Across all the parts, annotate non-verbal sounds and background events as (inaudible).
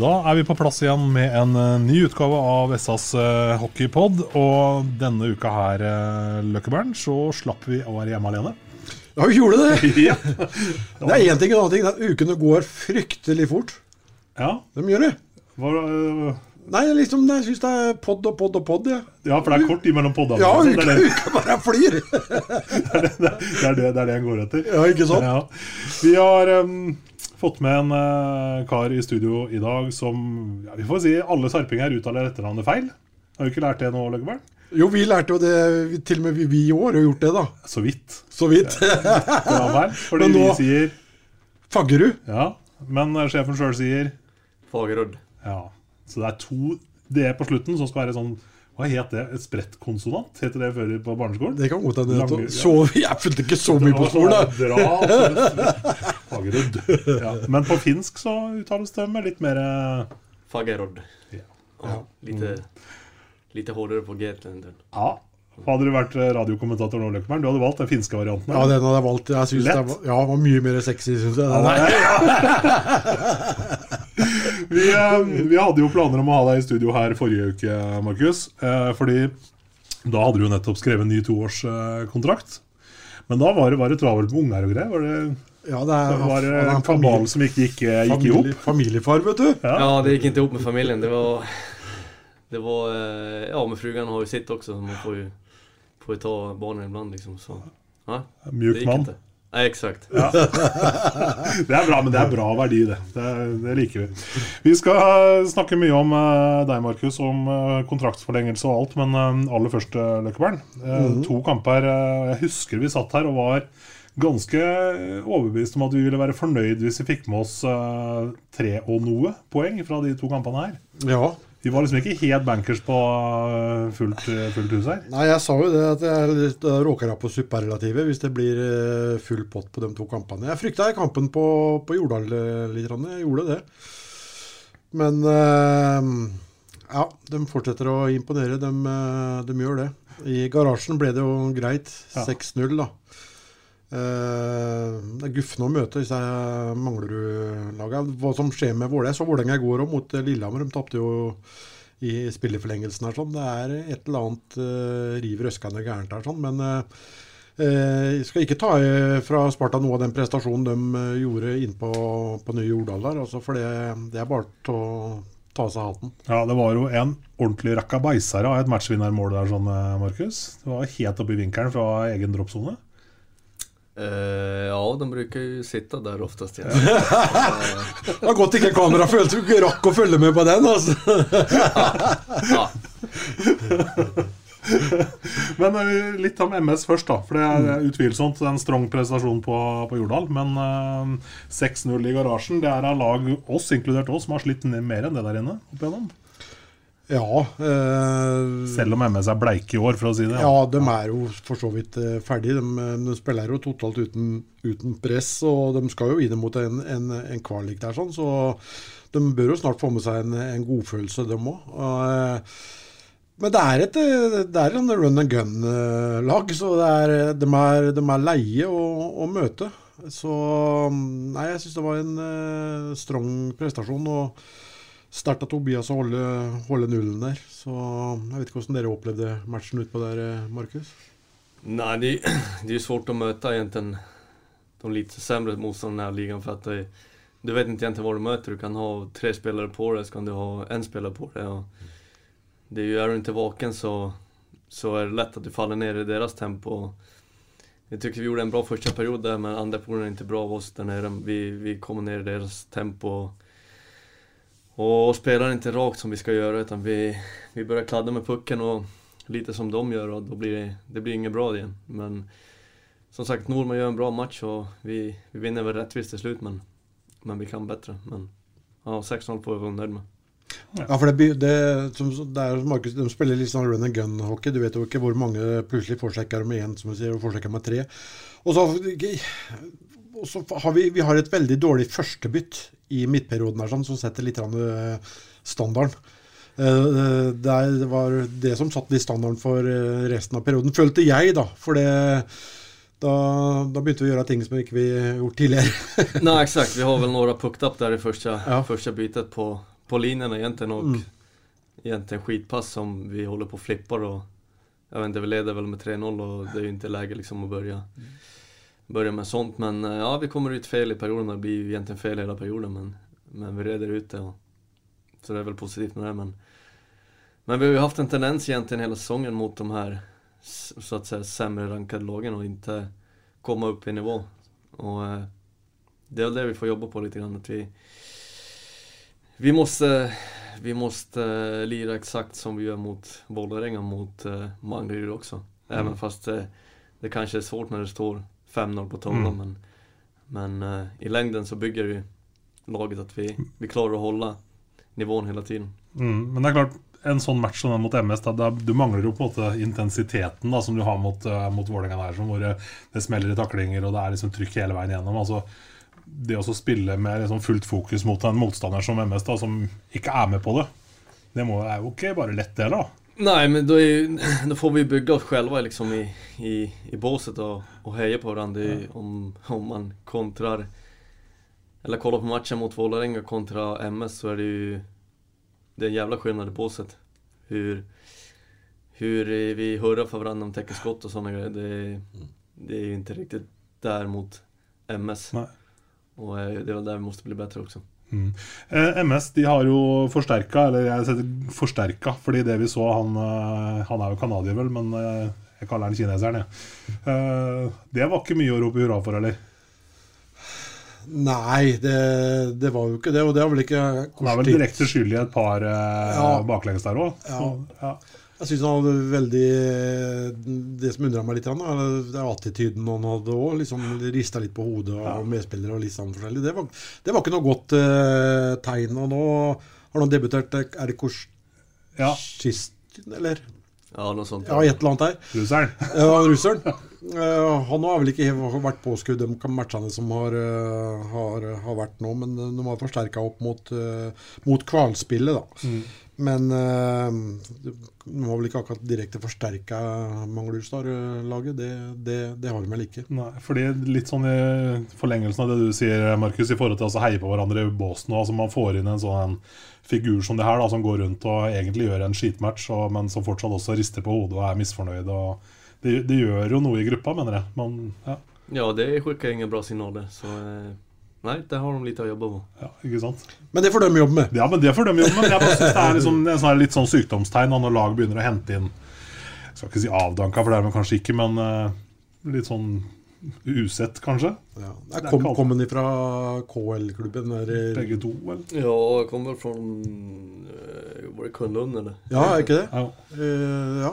Da er vi på plass igjen med en eh, ny utgave av SAs uh, hockeypod. Og denne uka her, Løkkebern, så slapp vi å være hjemme alene. Ja, vi gjorde det. (laughs) (laughs) ja. Det er én ting. og En annen ting. at Ukene går fryktelig fort. ja. De gjør det. Hva, uh, Nei, liksom, jeg syns det er pod og pod og pod. Ja, ja, for det er kort imellom poddene. ja altså. uka, det, uka bare flyr. (laughs) det, er det, det, er det, det er det jeg går etter. Ja, ikke sant? Ja. Vi har um, fått med en uh, kar i studio i dag som ja, Vi får si alle sarpinger uttaler etternavnet feil. Har du ikke lært det nå, Løkkeberg? Jo, vi lærte jo det, til og med vi, vi i år har gjort det, da. Så vidt. Så vidt. Det var feil. (laughs) Fordi nå- vi sier Faggerud. Ja, men uh, sjefen sjøl sier Fagerud. Ja. Så det er to D på slutten som skal være sånn Hva het det? Et sprettkonsonant? Het det før på barneskolen? Det kan godt hende. (laughs) Jeg fulgte ikke så mye på skolen. Fagerud. Ja. Men på finsk så uttales det med litt mer Fagerod. Fagerud. Ja. Ja. Lite, lite hårdere på G-en. Ja. Hadde du vært eh, radiokommentator nå, Løkkeberg, du hadde valgt den finske varianten? Ja, den hadde jeg valgt. Jeg synes Lett. det var, ja, var mye mer sexy, syns jeg. Den der. (laughs) (laughs) Vi, eh, vi hadde jo planer om å ha deg i studio her forrige uke, Markus. Eh, fordi da hadde du jo nettopp skrevet en ny toårskontrakt. Men da var det, var det travelt med unger og greier. Var det, Ja, det er, var det han er en kabal familie, som ikke gikk, gikk i hop? familiefar, vet du. Ja. Ja, det gikk ikke opp med familien. Det var... Det var... eh, Ja, men frugan har jo sitt også. så Man får jo, får jo ta barna iblant, liksom. Så, ja, Mjuk mann. Inte. eksakt. exakt. (laughs) Det er bra, men det er bra verdi, det. Det, det liker vi. Vi skal snakke mye om eh, deg, Markus, om eh, kontraktsforlengelse og alt. Men eh, aller først, Løkkeberg. Eh, To kamper. eh, jeg husker vi satt her og var ganske overbevist om at vi ville være fornøyd hvis vi fikk med oss eh, tre og noe poeng fra de to kampene her. Ja. Vi var liksom ikke helt bankers på eh, fullt, fullt hus her. Nei, jeg sa jo det at jeg litt- da råker jeg på superlativet hvis det blir eh, full pott på de to kampene. Jeg frykta kampen på, på Jordal eh, litt, jeg gjorde det. Men eh, ja, de fortsetter å imponere. De, eh, de gjør det. I garasjen ble det jo greit. 6-0, da. Eh, det er guffende å møte disse Manglerud-lagene. Hva som skjer med Vålerenga. Så Vålerenga går òg, mot eh, Lillehammer. De tapte jo i spilleforlengelsen her. sånn. Det er et eller annet uh, riv røskende gærent her. sånn, Men eh, eh, jeg skal ikke ta eh, fra Sparta noe av den prestasjonen de eh, gjorde innpå på, Nye Jordal. Altså, for det, det er bare å ta av seg hatten. Ja, det var jo en ordentlig rakkabaiser av et matchvinnermål der, sånn, eh, Markus. Det var helt oppe i vinkelen fra egen droppsone. Eh, ja, de bruker jo sitte der oftest. Ja. (laughs) Det var godt ikke kamera følte du rakk å følge med på den. altså. ja. Men eh, litt om MS først, da. For det er utvilsomt en strong prestasjon på, på Jordal. Men uh, 6-0 i garasjen, det er av lag, oss inkludert oss, som har slitt ned mer enn det der inne. opp igjennom. Ja, eh, Selv om MS er bleike i år, for å si det. ja, de er jo for så vidt eh, ferdig. De, eh, de spiller jo totalt uten, uten press, og de skal jo inn mot en, en, en kvalik der, sånn, så de bør jo snart få med seg en, en godfølelse, de òg. Men det er et det er en run and gun-lag, så det er, de, er, de er leie å, å møte. Så Nei, jeg syns det var en strong prestasjon. Og sterkt av Tobias å holde, holde, nullen der. Så jeg vet ikke hvordan dere opplevde matchen utpå der, Markus? Nei, det, det jo svårt å møte egentlig de litt sämre motståndarna i den här ligan för du vet ikke egentlig hva du møter. Du kan ha tre spelare på deg, så kan du ha en spelare på deg. Och det är ju, är du inte vaken så, så är det lätt att du faller ner i deres tempo. Jeg tycker vi gjorde en bra første period där, men andra perioden är inte bra av oss där nere. Vi, vi kommer ner i deres tempo. Och spelar inte rakt som vi ska göra, utan vi, vi börjar kladda med pucken och lite som de gör och då blir det, det blir inget bra igen. Men som sagt, Norman gör en bra match och vi, vi vinner väl rättvist till slut men, men vi kan bättre. Men ja, 6-0 får vi vara nöjd med. Ja, for det, det, som, det er, Marcus, De spiller litt sånn run and gun-hockey. Du vet jo ikke hvor mange plutselig forsjekker med én som du sier, og forsjekker med tre. Og så, så har vi, vi har et veldig dårlig førstebytt i midtperioden her, sånn, som setter litt eh, standarden. Eh, det var det som satt litt standarden for eh, resten av perioden, følte jeg, da. For det da, da, begynte vi å gjøre ting som ikke vi har gjort tidligere. (laughs) Nei, exakt. Vi har vel noen pucked up der i første, ja. første bytet på, på linjerna egentlig. Og mm. egentligen skitpass som vi holder på å flippe. Og jeg vet ikke, vi leder vel med 3-0 og det er jo ikke lege liksom å begynne börja med sånt. Men eh, ja, vi kommer ut fel i perioden. Det blir jo egentlig fel hele perioden. Men, men vi reder ut det. Och, så det er vel positivt med det. Men, men vi har jo haft en tendens egentlig hele säsongen mot de her så att säga sämre rankade lagen och inte komma upp i nivå. Och eh, det är det vi får jobba på lite grann. Att vi, vi måste, vi måste eh, lira exakt som vi gör mot Vålerenga mot eh, Mangryd också. Mm. Fast det, det kanske är svårt när det står 5-0 på tavlan. Mm. Men, men i längden så bygger vi laget at vi, vi klarer å holde nivåen hele tiden. Mm, men det er klart, en sånn match som den mot MS, da, da, du mangler jo på en måte intensiteten da, som du har mot, uh, mot Vålerenga der, hvor det smeller i taklinger og det er liksom trykk hele veien gjennom. altså det å spille med liksom fullt fokus mot en motstander som MS, da, som ikke er med på det, det må, er jo ikke bare lett, det. da. Nei, men da, er, (laughs) får vi bygge oss selv liksom, i, i, i båset og, og heie på hverandre ja. om, om, man kontrar Eller kollar på matchen mot Vålerenga kontra MS, så er det jo det är en jävla skillnad i båset. Hur, hur vi hurrar för varandra om täcker skott och sådana grejer. Det, det är ju inte riktigt där mot MS. Nej. Och eh, det är väl där vi måste bli bättre också. Mm. Eh, MS de har jo forsterka, eller jeg setter forsterka, fordi det vi så Han, eh, han er jo canadier, vel, men eh, jeg kaller han kineseren, jeg. Ja. Det var ikke mye å rope hurra for, eller? Nei, det, det, var jo ikke det. Og det har vel ikke Han er vel direkte skyld i et par eh, ja. baklengs der òg. Ja. Ja. Jeg syns han hadde veldig Det som undra meg litt, det er attityden han hadde òg. Liksom rista litt på hodet av medspillere og litt sånn forskjellig. Det var, det var ikke noe godt uh, tegn. Og nå har han debutert Er det Korsisten, eller? Ja, noe sånt. Ja, et eller annet der. Russeren. (laughs) Ja, russeren. Uh, han har vel ikke vært påskudd de matchene som har, uh, har, har, vært nå, men de har forsterka opp mot, uh, mot kvalspillet, da. Mm. Men de har vel ikke akkurat direkte forsterka Manglerudstad-laget. Det, det, det, har de vel ikke. Nei, fordi litt sånn i forlengelsen av det du sier, Markus, i forhold til å heie på hverandre i båsen, altså man får inn en sånn figur som det her, da, som går rundt og egentlig gjør en skitmatch, og, men som fortsatt også rister på hodet og er misfornøyd. og det, det, gjør jo noe i gruppa, mener jeg. Man, ja. ja, det skikker ingen bra signaler. Så eh, nei, det har de litt å jobbe med. Ja, ikke sant? Men det får de jobbe med. Ja, men det får de jobbe med. Jeg bare synes det er liksom, en sånn, litt sånn sykdomstegn når lag begynner å hente inn Jeg skal ikke si avdanka, for det er de kanskje ikke, men uh, litt sånn usett, kanskje. Ja. Jeg kom, kom den fra KL-klubben? Begge to, vel? Ja, jeg kommer fra uh, Var det Kunlund, eller? Ja, er ikke det? Ja. Uh, ja.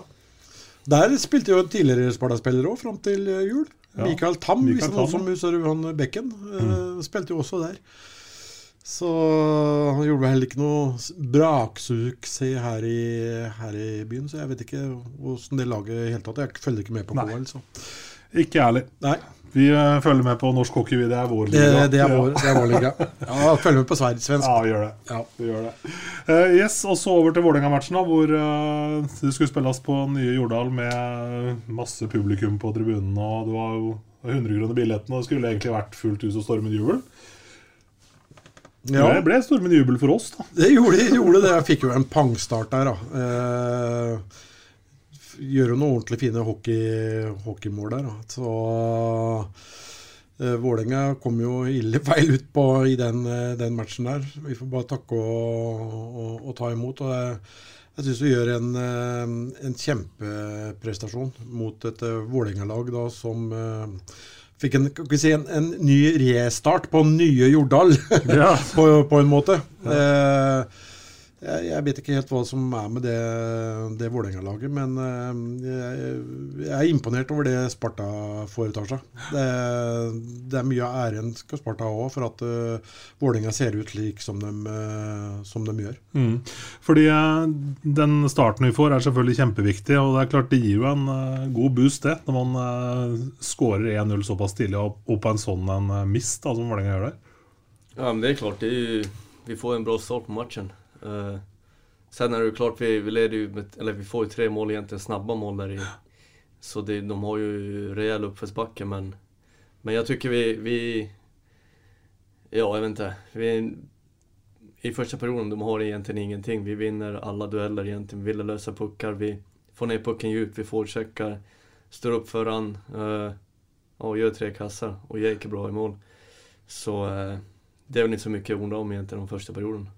Der spilte jo tidligere Sparta-spillere òg, fram til eh, jul. Ja. Mikael Tam, hvis noen som husker han Bekken, eh, mm. spilte jo også der. Så han gjorde vel heller ikke noe braksuksess her, her i byen, så jeg vet ikke åssen det laget i hele tatt Jeg følger ikke med på KL, så. Ikke ærlig. Nei. Vi uh, følger med på norsk hockey. Det er vår liga. Det, det, er, vår, det er vår liga. (laughs) Ja, følger med på svensk. Ja, vi gjør det. Ja. Vi gjør det. Uh, yes, Og så over til Vålerenga-matchen, hvor uh, det skulle spilles på nye Jordal med masse publikum på tribunen. Og det var jo 100 kroner billetten, og det skulle egentlig vært fullt hus og stormende jubel. Ja. Det ble stormende jubel for oss, da. Det gjorde, gjorde det. Jeg fikk jo en pangstart der, da. Eh, gjør jo noen ordentlig fine hockey, hockeymål der. Da. Så uh, Vålerenga kom jo ille feil ut på, i den, uh, den, matchen der. Vi får bare takke og, og, og ta imot. og jeg, jeg syns vi gjør en, uh, en, kjempeprestasjon mot et Vålerenga-lag som fikk en, si, en, en, ny restart på nye Jordal, ja. (laughs) på, på, en måte. Ja. Jeg, jeg, vet ikke helt hva som er med det, det Vålerenga-laget, men eh, jeg, jeg, er imponert over det Sparta foretar seg. Det, det er mye av æren skal Sparta ha for at uh, Vålerenga ser ut slik som de, uh, som de gjør. Mm. Fordi uh, den starten vi får er selvfølgelig kjempeviktig, og det er klart det gir jo en uh, god boost det, når man uh, skårer 1-0 såpass tidlig og, og på en sånn en mist da, som Vålerenga gjør der. Ja, men det er klart. Det vi får en bra start på matchen. Uh, sen är det ju klart, vi, vi leder ju med, eller vi får ju tre mål egentligen, snabba mål där i. (gasps) Så det, de har ju rejäl uppförsbacke men, men jag tycker vi, vi Ja, jag vet inte. Vi, I första perioden, de har egentligen ingenting. Vi vinner alla dueller egentligen. Vi vill lösa puckar, vi får ner pucken djupt, vi forecheckar, står upp föran uh, och gör tre kassar. Och Jake är bra i mål. Så uh, det är väl inte så mycket att undra om egentligen de första perioden.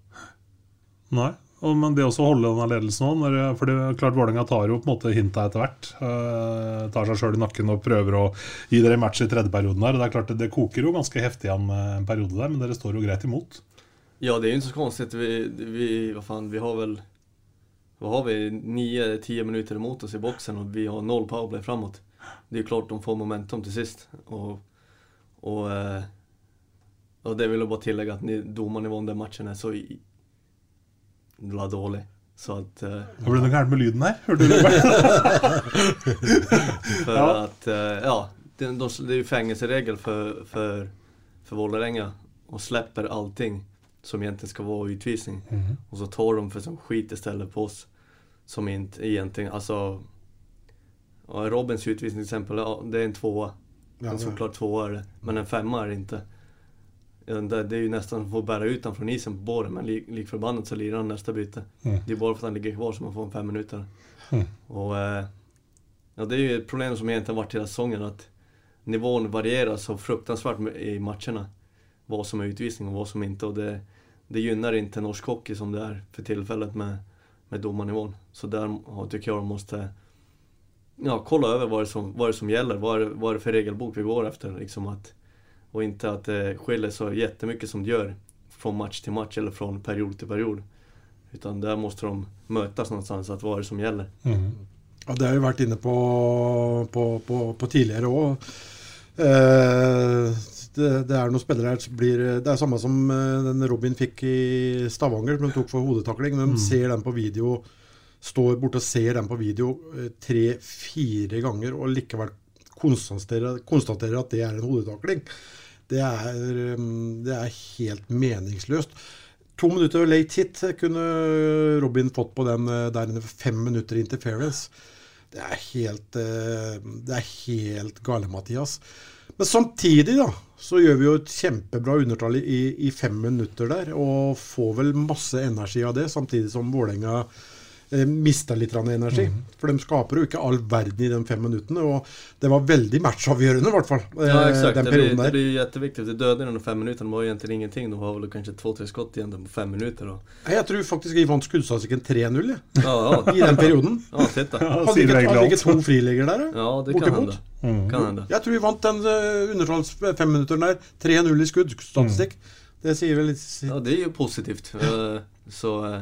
Nei. Men det å holde denne ledelsen òg For det er klart Vålerenga tar jo på en måte hinta etter hvert. Eh, tar seg sjøl i nakken og prøver å gi dere match i tredje perioden der. Det er klart det, det koker jo ganske heftig igjen en periode der, men dere står jo greit imot. Ja, det er jo ikke så konstigt. Vi, vi, vad fan, vi har vel Vad har vi? 9-10 minuter emot oss i boksen og vi har noll powerplay framåt. Det er jo klart de får momentum til sist. Og, og, eh, og det vil jeg bare tillegge at domernivåen den matchen er så la dårlig. Så at uh, Hva ble det gærent med lyden her? Hørte du det? (laughs) for ja. at uh, Ja, det, det er jo fengelseregel for, for, for Vålerenga og slipper allting som egentlig skal være utvisning. Mm -hmm. Og så tar de for sånn skit istället på oss som egentlig Altså Robins utvisning til eksempel, det er en tvåa. Ja, en såklart tvåa er det, men en femma er det ikke det är ju nästan å bära ut honom från isen på båren men lik, lik förbannat så lirar han nästa byte. Mm. Det är bara för att han ligger kvar som man får en fem minuter. Mm. Och, eh, ja, det är ju ett problem som egentligen varit hela säsongen att nivån varierar så fruktansvärt i matcherna. Vad som är utvisning och vad som inte. Och det, det gynnar inte norsk hockey som det är för tillfället med, med domarnivån. Så där tycker jag de måste ja, kolla över vad det som, vad det som gäller. Vad är, vad är det för regelbok vi går efter? Liksom att, och inte att det skiljer så jättemycket som det gör från match till match eller från period till period. Utan där måste de mötas någonstans, att vad är det som gäller. Mm. Ja, det har vi vært inne på, på, på, på tidligere òg. Eh, det, det, er noen spillere her som blir Det er samme som eh, den Robin fikk i Stavanger, som de tok for hodetakling. De mm. ser den på video, står borte og ser den på video eh, tre-fire ganger og likevel konstaterer, konstaterer at det er en hodetakling. Det er, um, det er helt meningsløst. To minutter late hit kunne Robin fått på den uh, der inne. Fem minutter interference. Det er helt, uh, det er helt gale, Mathias. Men samtidig da, så gjør vi jo et kjempebra undertall i, i fem minutter der. Og får vel masse energi av det, samtidig som Vålerenga eh, mista litt energi. Mm. For de skaper jo ikke all verden i de fem minuttene. Og det var veldig matchavgjørende, i hvert fall. Eh, ja, exakt. Den det, blir, det blir jätteviktigt. De døde de fem minuterna var egentlig ingenting. De har vel kanskje to-tre skott igjen på fem minutter. Og... Jeg tror faktisk vi vant skuddstatistikken 3-0 ja. ja, (laughs) i den perioden. Ja, titta. Hadde ikke, hadde ikke to friligger der? Ja, det kan hende. Mm. kan hende. Jeg tror vi vant den uh, undertalls femminutteren der. 3-0 i skuddstatistikk. Mm. Det sier vel litt Ja, det er jo positivt. Uh, (laughs) så uh,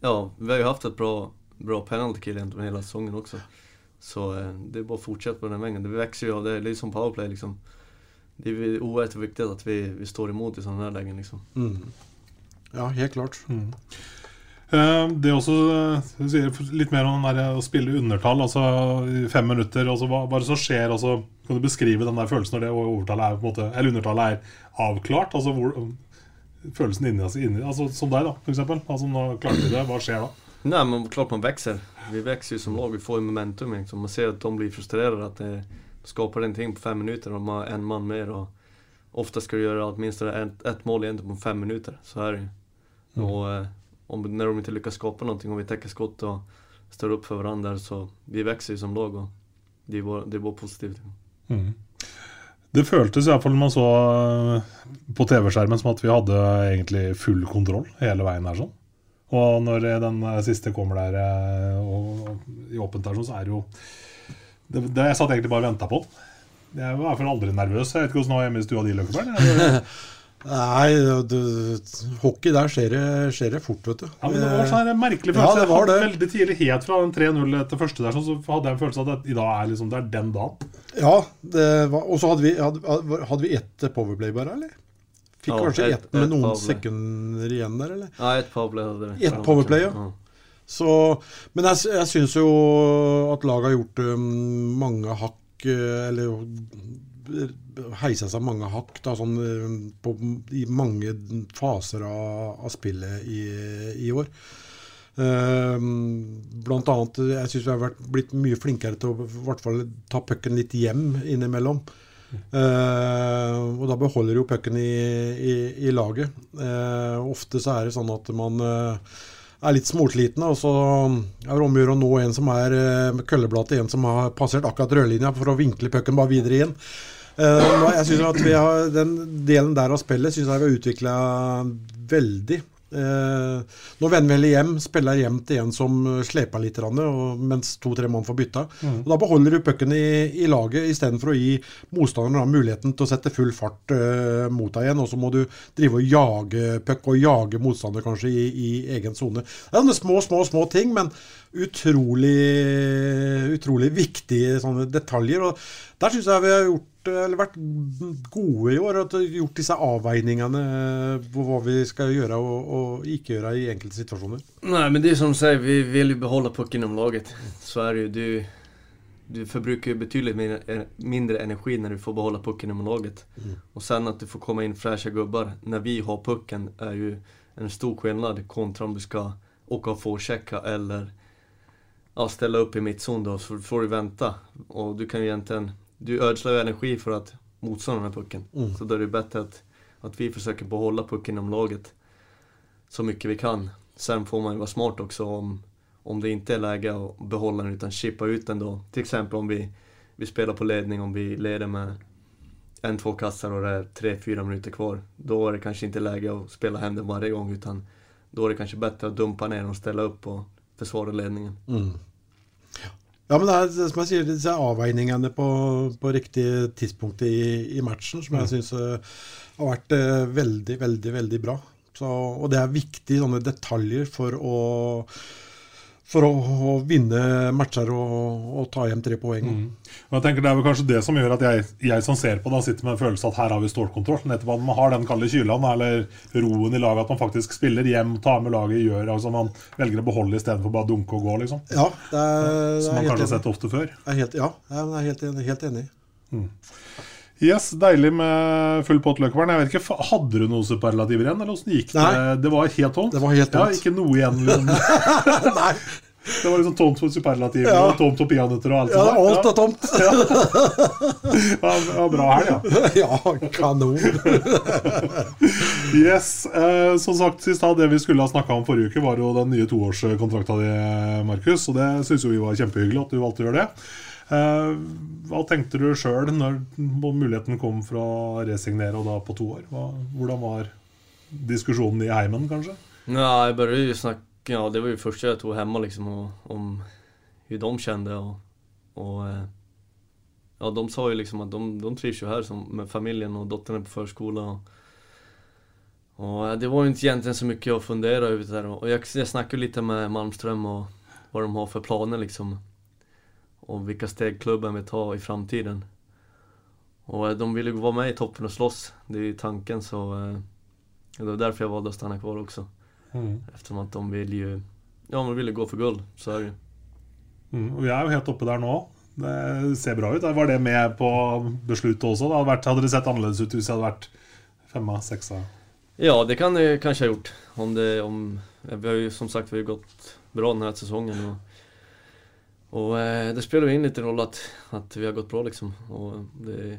ja, vi har jo hatt et bra bra penalty kill egentligen hela säsongen också. Så eh, det är bara att fortsätta på den vägen. Det växer ju av det. Det är som powerplay liksom. Det är oerhört viktigt att vi, vi står imot i sånne här lägen liksom. Mm. Ja, helt klart. Mm. Eh, Det også eh, du sier litt mer om den der å spille undertall, altså i fem minutter. Altså hva, hva er det som skjer? Altså, kan du beskrive den der følelsen når det overtallet er på en måte Eller undertallet er avklart? Altså hvor, følelsen inni, altså, inni altså, Som deg, da, for eksempel. Altså, nå klarte vi det. Hva skjer da? Nej men klart man växer. Vi växer ju som lag, vi får ju momentum liksom. Man ser att de blir frustrerade att det skapar ingenting på fem minuter og de har en man mer och ofta ska du göra åtminstone ett, ett mål egentligen på fem minuter. Så är det ju. Mm. Och eh, om, när de inte lyckas skapa någonting och vi täcker skott och står upp för varandra så vi växer ju som lag och det är bara, det är bara positivt. Mm. Det føltes iallfall når man så eh, på TV-skjermen som at vi hadde egentlig full kontroll hele veien her. sånn. Og når den eh, siste kommer der eh, og, i åpent der, sånn, så er det jo det, det, Jeg satt egentlig bare og venta på den. Jeg var i hvert fall aldri nervøs. Jeg vet ikke hvordan det var hjemme i stua di, Løkkeberg. (laughs) Nei, du, hockey der skjer det, skjer det fort, vet du. Ja, men Det var sånn en merkelig Ja, følelse. det var det. Veldig tidlig, helt fra den 3-0 til første der, sånn, så hadde jeg en følelse av at i dag er liksom, det er den dagen. Ja, det var, og så hadde vi, hadde, hadde vi ett powerplay bare, eller? Fikk Ja, kanskje ett- et, med noen powerplay. sekunder igjen der, eller? Ja, ett powerplay hadde vi. Ett powerplay, ja. Så, men jeg, jeg syns jo at laget har gjort um, mange hakk eh, Eller heisa seg mange hakk da, sånn, eh, på, i mange faser av, av spillet i, i år. Um, blant annet, jeg syns vi har blitt mye flinkere til å i hvert fall ta pucken litt hjem innimellom. Uh, og da beholder jo pucken i, i, i laget. Uh, ofte så er det sånn at man uh, er litt småsliten, og så er det om å gjøre å nå en som er eh, med kølleblad til en som har passert akkurat rødlinja, for å vinkle pucken bare videre inn. Eh, nå- jeg synes at vi har, Den delen der av spillet syns jeg vi har utvikla veldig. Uh, nå vender vi heller hjem, spiller hjem til en som sleper litt, og, mens to-tre mann får bytta. Mm. Og Da beholder du pucken i, i laget istedenfor å gi motstanderen muligheten til å sette full fart uh, mot deg igjen. Og så må du drive og jage puck og jage motstander kanskje i, i egen sone. Det er sånne små, små, små ting, men utrolig, utrolig viktige sånne detaljer. og Der syns jeg vi har gjort eller vært gode i år og gjort disse avveiningene på hva vi skal gjøre og, og ikke gjøre i enkelte situasjoner. Nei, men det er som du sier, vi vil jo beholde pucken om laget. Så er det jo Du, du förbrukar betydelig mindre, mindre energi når du får behålla pucken inom laget. Mm. Og sen at du får komme inn fräscha gubbar når vi har pucken er jo en stor skillnad kontra om du skal åka och forechecka eller ja, ställa upp i mittzon då, så får du vänta. Och du kan ju egentligen, du ödslar ju energi för att motstånda har pucken. Mm. Så då är det bättre att, att vi försöker behålla pucken inom laget så mycket vi kan. Sen får man ju vara smart också om, om det inte är läge att behålla den utan chippa ut den då. Till exempel om vi, vi spelar på ledning, om vi leder med en, två kassar och det är tre, fyra minuter kvar. Då är det kanske inte läge att spela hem den varje gång utan då är det kanske bättre att dumpa ner og och ställa upp och försvara ledningen. Mm. Ja, men det er det som jeg sier, disse avveiningene på, på riktig tidspunkt i, i matchen, som jeg Mm. syns har vært eh, veldig, veldig, veldig bra. Så, og det er viktige sånne detaljer for å for å, å vinne matcher og, og ta hjem tre poeng. Mm. Og jeg tenker Det er vel kanskje det som gjør at jeg, jeg som ser på det, sitter med en følelse at her har vi stålkontroll. Nettopp at man har den kalde kylen eller roen i laget, at man faktisk spiller hjem, tar med laget, gjør altså Man velger å beholde istedenfor bare å dunke og gå, liksom. Ja, det er, det Som er man helt kanskje har sett ofte før. Jeg er helt, ja, jeg er helt, enig- helt enig. Yes, Deilig med full pott, Løkkevern. Jeg vet ikke, Hadde du noen superlativer igjen, eller åssen gikk det? Nei. Det var helt tomt? Det var helt tomt. Ja, Ikke noe igjen? Liksom. (laughs) Nei. Det var liksom tomt for superlativer Ja. og tomt for peanøtter og alt Ja, sånt. alt er tomt. Ja, (laughs) ja, bra helg, ja. (laughs) ja, kanon. Yes, eh, Som sagt, sist det vi skulle ha snakka om forrige uke, var jo den nye toårskontrakta di, Markus. Og det syns jo vi var kjempehyggelig at du valgte å gjøre det. Eh, hva tenkte du sjøl når muligheten kom for å resignere, og da på to år? Hva, hvordan var diskusjonen i heimen, kanskje? Ja, jeg började ju ja det var ju första jag tog hemma liksom och, om hur de kände och, och eh, ja de sa ju liksom att de, de trivs ju här som, med familjen och dottern på förskola och, och eh, det var ju inte egentligen så mycket att fundera över där och jag, jag snackade med Malmström och vad de har för planer liksom och vilka steg klubben vill ta i framtiden. Och eh, de vill ju vara med i toppen och slåss, det är ju tanken så eh, det var därför jag valde att stanna kvar också. Mm. Eftersom att de vill ju, ja de vill gå för guld, så är det ju. Mm, og vi er jo helt oppe der nå. Det ser bra ut. Var det med på beslutet også? Det hadde, vært, hadde det sett annerledes ut hvis det hadde vært femma, seksa? Ja, det kan det kanske ha gjort. Om det, om, vi har ju som sagt vi har gått bra den här säsongen. Och, och eh, det spelar ju in lite roll att, att vi har gått bra liksom. Och det,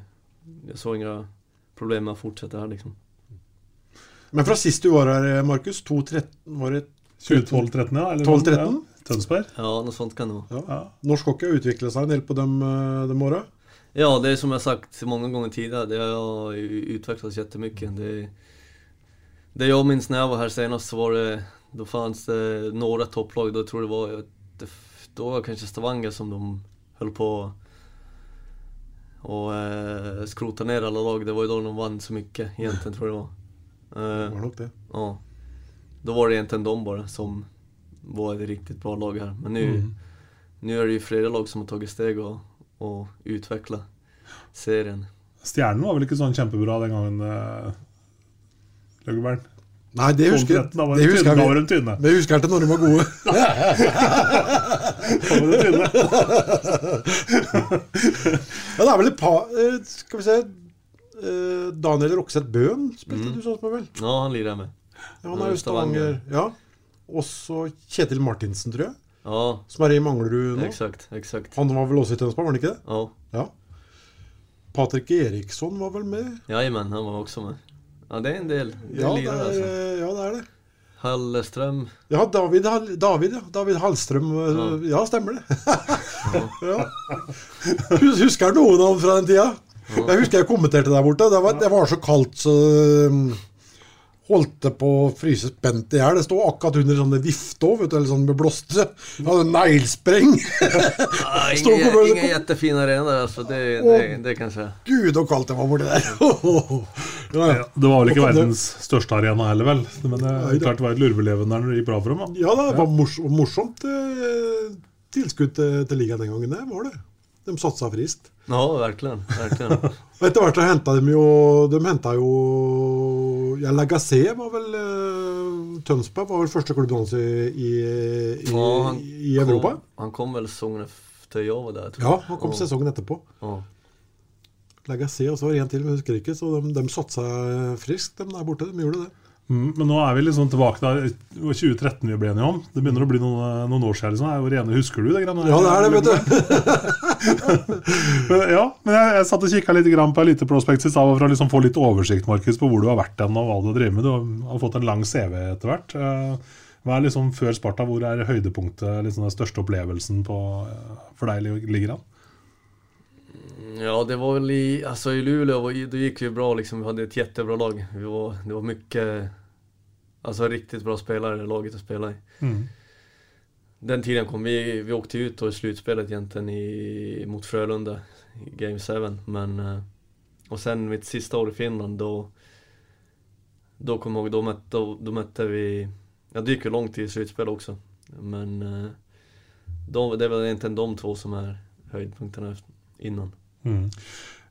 jag så inga problem med å fortsette her, liksom. Men fra sist du var her, Markus, 2-13 var det 12-13, ja? Eller 12-13? Ja. Tønsberg? Ja, noe sånt kan det være. Ja. Norsk hockey har utviklet seg en del på de, de åra? Ja, det er som har sagt mange ganger tidligere, Det har utvecklats jättemycket. Det, det jeg minnes når jeg var her senest, så var det, Da fanns det noen topplag. Da tror jeg det var, var det Stavanger som de holdt på å eh, skrota ned alle lag. Det var jo da de vann så mye, egentlig, tror jeg det var. Det var nok det. Ja. Da var det egentligen de bare som var et riktig bra lag her. Men nå Mm. er det jo flere lag som har tatt steg og, og utvikla serien. Stjernen var vel ikke sånn kjempebra den gangen, eh, Løggebern? Nei, det husker, 12-13, da var det de husker tynne, da var vi. de tynne. Det husker jeg til når de var gode. (laughs) Da var de tynne. (laughs) Ja, det er vel et par eh, Skal vi se eh, Daniel Rokseth Bøhn spilte Mm. du sånn med, vel? Ja, han lirer jeg med. Ja, han er jo Stavanger. Ja. Også Kjetil Martinsen, tror jeg. Ja, Som er i Manglerud nå. exakt, exakt. Han var vel også i Tønsberg, var han ikke det? Ja, Ja. Patrick Eriksson var vel med? Ja, men han var også med. Ja, det er en del. Det ja, Ja, det er, altså. ja, det er det. Hallestrøm. Ja, David, David, ja. David Hallstrøm. Ja. Ja, stemmer det. ja. (laughs) Hus- Husker noen av dem fra den tida? Jeg husker jeg kommenterte der borte. Det var, det var så kaldt så um, Holdt det på å fryse spent i hjel. Det stod akkurat under sånne vifte òg, eller sånn med blåste. Hadde neglespreng. ja, (laughs) ingen, på- ingen jättefin arena altså. det, det, det kan jeg si. Gud, så kaldt det var borti der. (laughs) ja, ja. Det var vel ikke verdens største arena heller, vel? Men det, er klart det var et lurveleven der når det gikk bra for dem. da. Ja, det var morsomt, morsomt eh, tilskudd til, til ligaen den gangen. Det var det. De satsa friskt. Ja, verkligen, verkligen. (laughs) Og etter hvert så henta de jo De henta jo Ja, Lagacé var vel eh, Tønsberg var vel første klubben hans i, i, i, Ja, han i Europa. Kom, han kom vel sesongen efter jag var tror Ja, han kom Ja. sesongen etterpå. Ja. Lagacé og så var det en til, men jeg husker ikke. Så de, de satsa friskt, de der borte. De gjorde det. Mm, men nå er vi liksom tilbake da. 2013 vi ble enige om. Det begynner å bli noen, noen år siden. Liksom. Er rene, Husker du det? greiene? Ja, det er det, vet du. (laughs) Men, ja, men jeg, jeg satt og kikka litt grann på Elite Prospects i stad for å liksom få litt oversikt Markus, på hvor du har vært hen og hva du har drevet med. Du har, har fått en lang CV etter hvert. Eh, Hva er liksom før Sparta, hvor er høydepunktet, liksom den største opplevelsen på, eh, for deg ligger an? Ja, det var väl i, alltså i Luleå, Det gikk gick vi bra liksom. Vi hade ett jättebra lag. Var, det var mycket, alltså riktigt bra spelare laget att spela i. Mm. Den tiden kom vi, vi åkte ut då i slutspelet egentligen i, mot Frölunda i Game 7. Men, eh, och sen mitt sista år i Finland då, då kommer jag ihåg, då mötte, då, då mötte vi, ja det gick ju långt i slutspel också. Men eh, de, det är väl egentligen de två som är höjdpunkterna innan. Mm.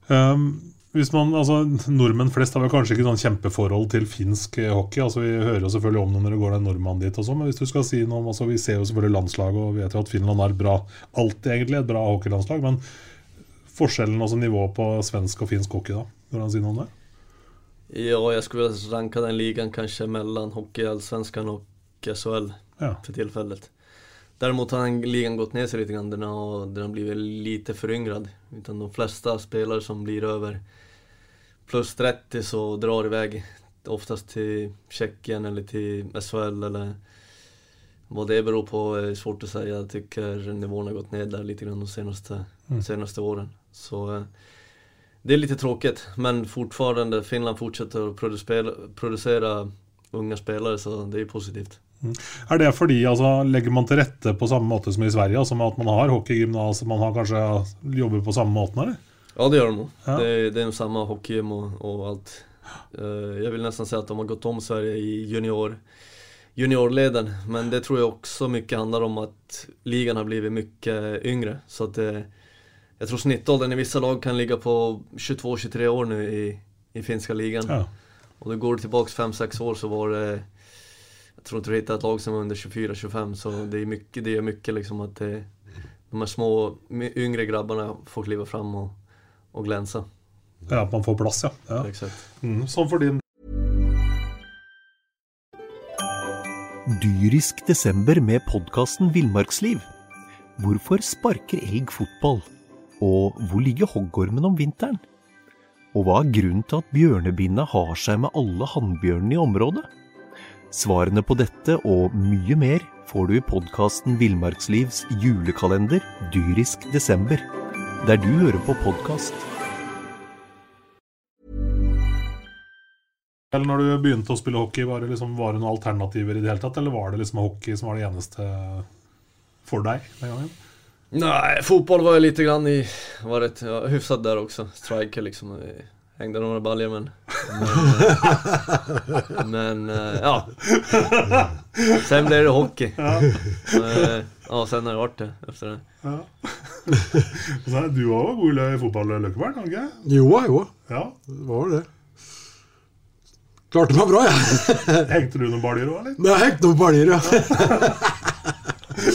Um, hvis man, altså Nordmenn flest har vel kanskje ikke sånn kjempeforhold til finsk eh, hockey. altså Vi hører jo selvfølgelig om det når det går en nordmann dit, og så, men hvis du skal si noe om altså Vi ser jo selvfølgelig landslaget og vet jo at Finland er bra, alltid egentlig et bra hockeylandslag. Men forskjellen, altså nivået på svensk og finsk hockey, da? Går han si noe om det? Ja, jeg skulle ranke den den kanskje mellom hockey, allsvenskan og SHL Ja. for tillfället. Däremot har ligan gått ner sig lite grann. Den har, den har blivit lite föryngrad. Utan de flesta spelare som blir över plus 30 så drar iväg oftast till Tjeckien eller till SHL eller vad det beror på är svårt att säga. Jag tycker nivån har gått ner där lite grann de senaste, Mm. senaste åren. Så eh, det är lite tråkigt, men fortfarande Finland fortsätter att producera, producera unga spelare så det är positivt. Er det fordi altså, legger man til rette på samme måte som i Sverige? Altså med at man har hockeygymnas, man har kanskje jobber på samme måten, eller? Ja det gjør de. Ja. Det, det er jo samme hockeygym og, og, alt. Eh, jag vill nästan säga att de har gått om Sverige i junior, juniorleden. Men det tror jeg også mye handler om at ligan har blivit mye yngre. Så at det, jeg tror snittalderen i vissa lag kan ligge på 22-23 år nå i, i finska ligan. Ja. Og då går du tilbake 5-6 år så var det jag tror inte du hittar ett lag som är under 24-25 så det är mycket, det är mycket liksom att det, de här små yngre grabbarna får kliva fram och, och glänsa. Ja, at man får plass, ja. ja. Exakt. Mm, som for din Dyrisk desember med podkasten Villmarksliv. Hvorfor sparker elg fotball? Og hvor ligger hoggormen om vinteren? Og hva er grunnen til at bjørnebinna har seg med alle hannbjørnene i området? Svarene på dette og mye mer får du i podkasten Villmarkslivs julekalender Dyrisk desember, der du hører på podkast. Eller når du begynte å spille hockey, var det, liksom, var det noen alternativer i det hele tatt? Eller var det liksom hockey som var det eneste for deg den gangen? Nei, fotball var jo lite grann i, var rätt, ja, hyfsat där också. Striker liksom. Hängde några baljor (laughs) men... Men, men ja. Sen blev det hockey. Ja. ja, sen har det vært det efter det. Ja. (laughs) du var jo god i fotball, Løkkeberg? ikke? Jo, jo. Ja. Det var det. Klarte meg bra, jeg. Ja. (laughs) Hengte du noen baljer òg, eller? Jeg hengte noen baljer, ja.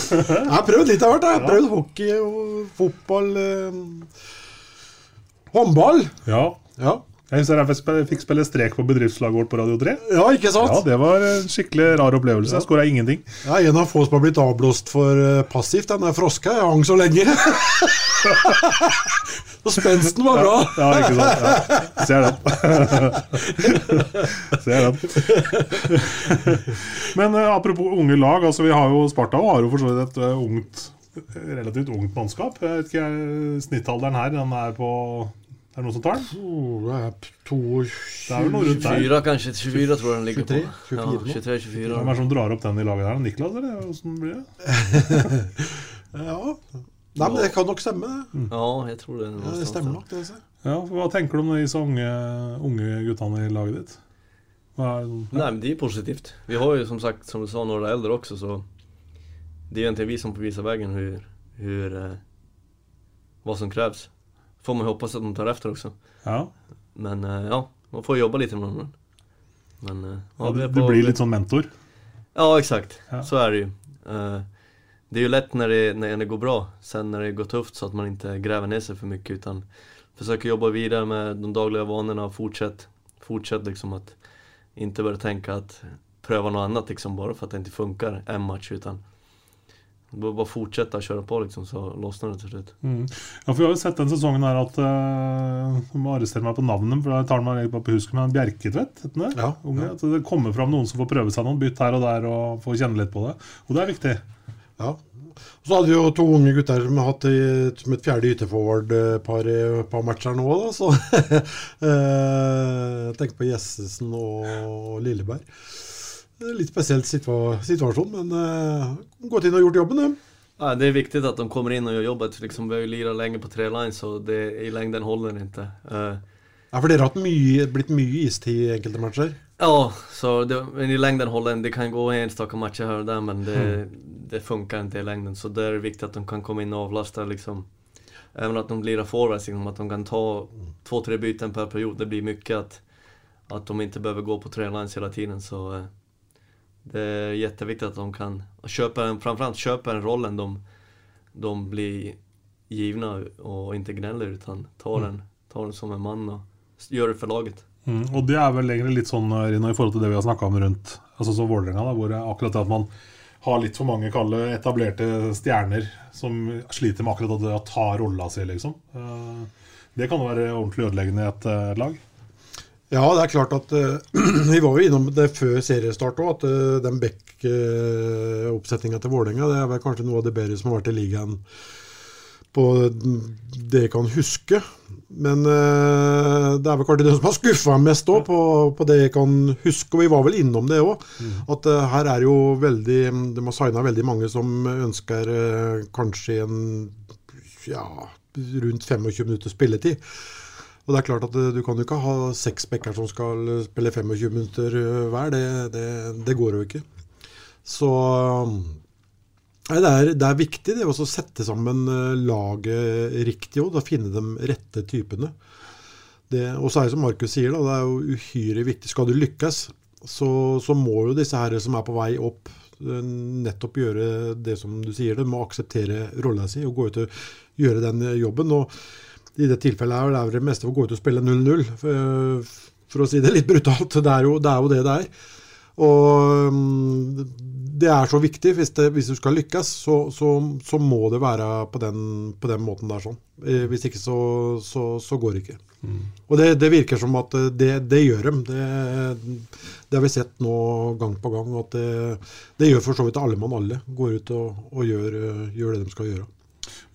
jeg har prøvd litt av hvert. Jeg har prøvd hockey og fotball. Eh, håndball. Ja. Ja. Jeg husker jeg fikk spille strek på bedriftslaget vårt på Radio 3. Ja, ikke sant? Ja, Det var en skikkelig rar opplevelse. Jeg skåra ingenting. Ja, En av få som har blitt avblåst for uh, passivt. Den der froska jeg hang så lenge. (laughs) Og spensten var bra. Ja, ja ikke sant. Ja. Ser den. (laughs) Ser den. Men uh, apropos unge lag. altså vi har jo Sparta og har jo for så vidt et uh, ungt relativt ungt mannskap. Jeg vet ikke, Snittalderen her den er på er det noen som tar den? Oh, det er to, det er vel noe rundt der. 24 kanskje. 24 tror jeg den ligger 23, på. 24, ja, 23, 24. Hvem er det som drar opp den i laget der? Niklas, eller hvordan blir det? (laughs) ja. Nei, men det kan nok stemme, det. Mm. Ja, jeg tror det. Ja, det stemmer nok, det. Så. Ja, Hva tenker du om disse unge, unge guttene i laget ditt? Er, ja. Nei, men det er positivt. Vi har jo som sagt, som du sa, några eldre også, så det er egentlig vi som får vise veien hur, hur eh, som krävs. Får man hoppas att de tar efter också. Ja. Men eh, ja, man får jobba lite med dem. Men, eh, ja, du, du blir litt sånn mentor? Ja, exakt. Ja. Så är det ju. Eh, det är ju lätt när det, när det går bra, sen när det går tufft så att man inte gräver ner sig för mycket utan försöker jobba vidare med de dagliga vanorna och fortsätt, fortsätt liksom att inte börja tänka att pröva något annat liksom bara för att det inte funkar en match utan bare fortsette å kjøre på, liksom, så låsner det til slutt. Mm. Ja, for Vi har jo sett den sesongen her at uh, må arrestere meg på navnet, for da tar man bare på husken, men Bjerketvedt, det? Ja, ja. At det kommer fram noen som får prøve seg noen bytt her og der og får kjenne litt på det. Og det er viktig. Ja. Så hadde vi jo to unge gutter som har hatt som et fjerde ytterforward-par i et par matcher nå. Da, så (laughs) Jeg Tenk på Jessesen og Lilleberg. Litt spesiell situa situasjon, men uh, gått inn og gjort jobben, det. Ja, det er viktig at de kommer inn og gjør jobbet. Liksom, vi har jo lirat länge på tre lines så det, i lengden holder det ikke. Uh, ja, for dere har mye, blitt mye istid i enkelte matcher? Ja, så det, men i lengden holder det. Det kan gå enstaka matcher her og der, men det, mm. det funker ikke i lengden. Så det er viktig at de kan komme inn og avlaste. liksom. Även at de lirar forwards, liksom, att de kan ta två, tre byten per period. Det blir mye at, at de ikke behöver gå på tre lines hele tiden. Så, uh, det är jätteviktigt att de kan köpa en, framförallt köpa den rollen de, de blir givna och inte gnäller utan tar, mm. den, tar den som en mann och gjør det for laget. Mm, og det er vel egentlig litt sånn Rino, i forhold til det vi har snakka om rundt altså så Vålerenga, hvor akkurat det at man har litt for mange kalle etablerte stjerner som sliter med akkurat det å ta rolla si, liksom. Eh, det kan jo være ordentlig ødeleggende i et eh, lag. Ja, det er klart at uh, (clears throat) Vi var jo innom det før seriestart òg, at uh, den Beck-oppsetninga uh, til Vålerenga det er vel kanskje noe av det bedre som har vært i ligaen på det jeg kan huske. Men det er vel kanskje det som har skuffa mest òg, på, på, det jeg kan huske. Og vi var vel innom det òg. Mm. At her er jo veldig De har signa veldig mange som ønsker kanskje en ja, rundt 25 minutter spilletid. Og det er klart at eh, Du kan jo ikke ha seks bekker som skal spille 25 minutter eh, hver. Det, det, det går jo ikke. Så nei, det, er, det, er, viktig det å sette sammen eh, laget riktig og finne de rette typene. Og så er det som Markus sier, da, det er jo uhyre viktig. Skal du lykkes, så, så, må jo disse her som er på vei opp, nettopp gjøre det som du sier. De må akseptere rolla si og gå ut og gjøre den jobben. og i det tilfellet er det det meste å gå ut og spille 0-0, for, for, å si det litt brutalt. Det er jo det er jo det, det er. Og mm, det er så viktig. Hvis, det, hvis du skal lykkes, så, så, så, må det være på den, på den måten der. sånn. Eh, hvis ikke, så, så går det ikke. Mm. Og det, det, virker som at det, det gjør dem. Det, det, har vi sett nå gang på gang. at Det, gjør for så vidt alle mann alle. Går ut og, og gjør, gjør, det de skal gjøre.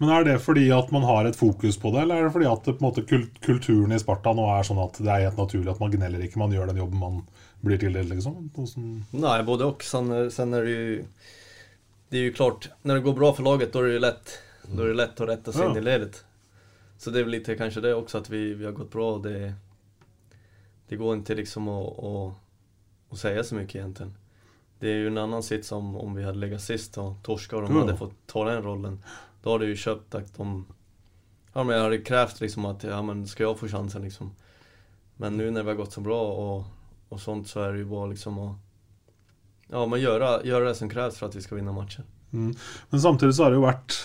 Men Er det fordi at man har et fokus på det, eller er det fordi at det, måte, kulturen i Sparta nå er sånn at det er helt naturlig at man gneller ikke, man gjør den jobben man blir tildelt? liksom? Sånn... Nei, både og. Sen, sen er det jo Det er jo klart, når det går bra for laget, da er det jo lett, da er det lett å rette seg ja. in i ledet. Så det er vel litt kanskje det også, at vi, vi har gått bra. og det, det går ikke liksom å, å, å si så mye, egentlig. Det er jo en annen sits om, om vi hadde ligget sist og torska og de hadde fått ta den rollen. Då har du ju köpt att de... Ja men liksom att, ja men ska jag få chansen liksom? Men nu när vi har gått så bra og och sånt så är det ju bara liksom att... Ja men gjøre göra det som krävs for at vi skal vinne matchen. Mm. Men samtidig så har det jo vært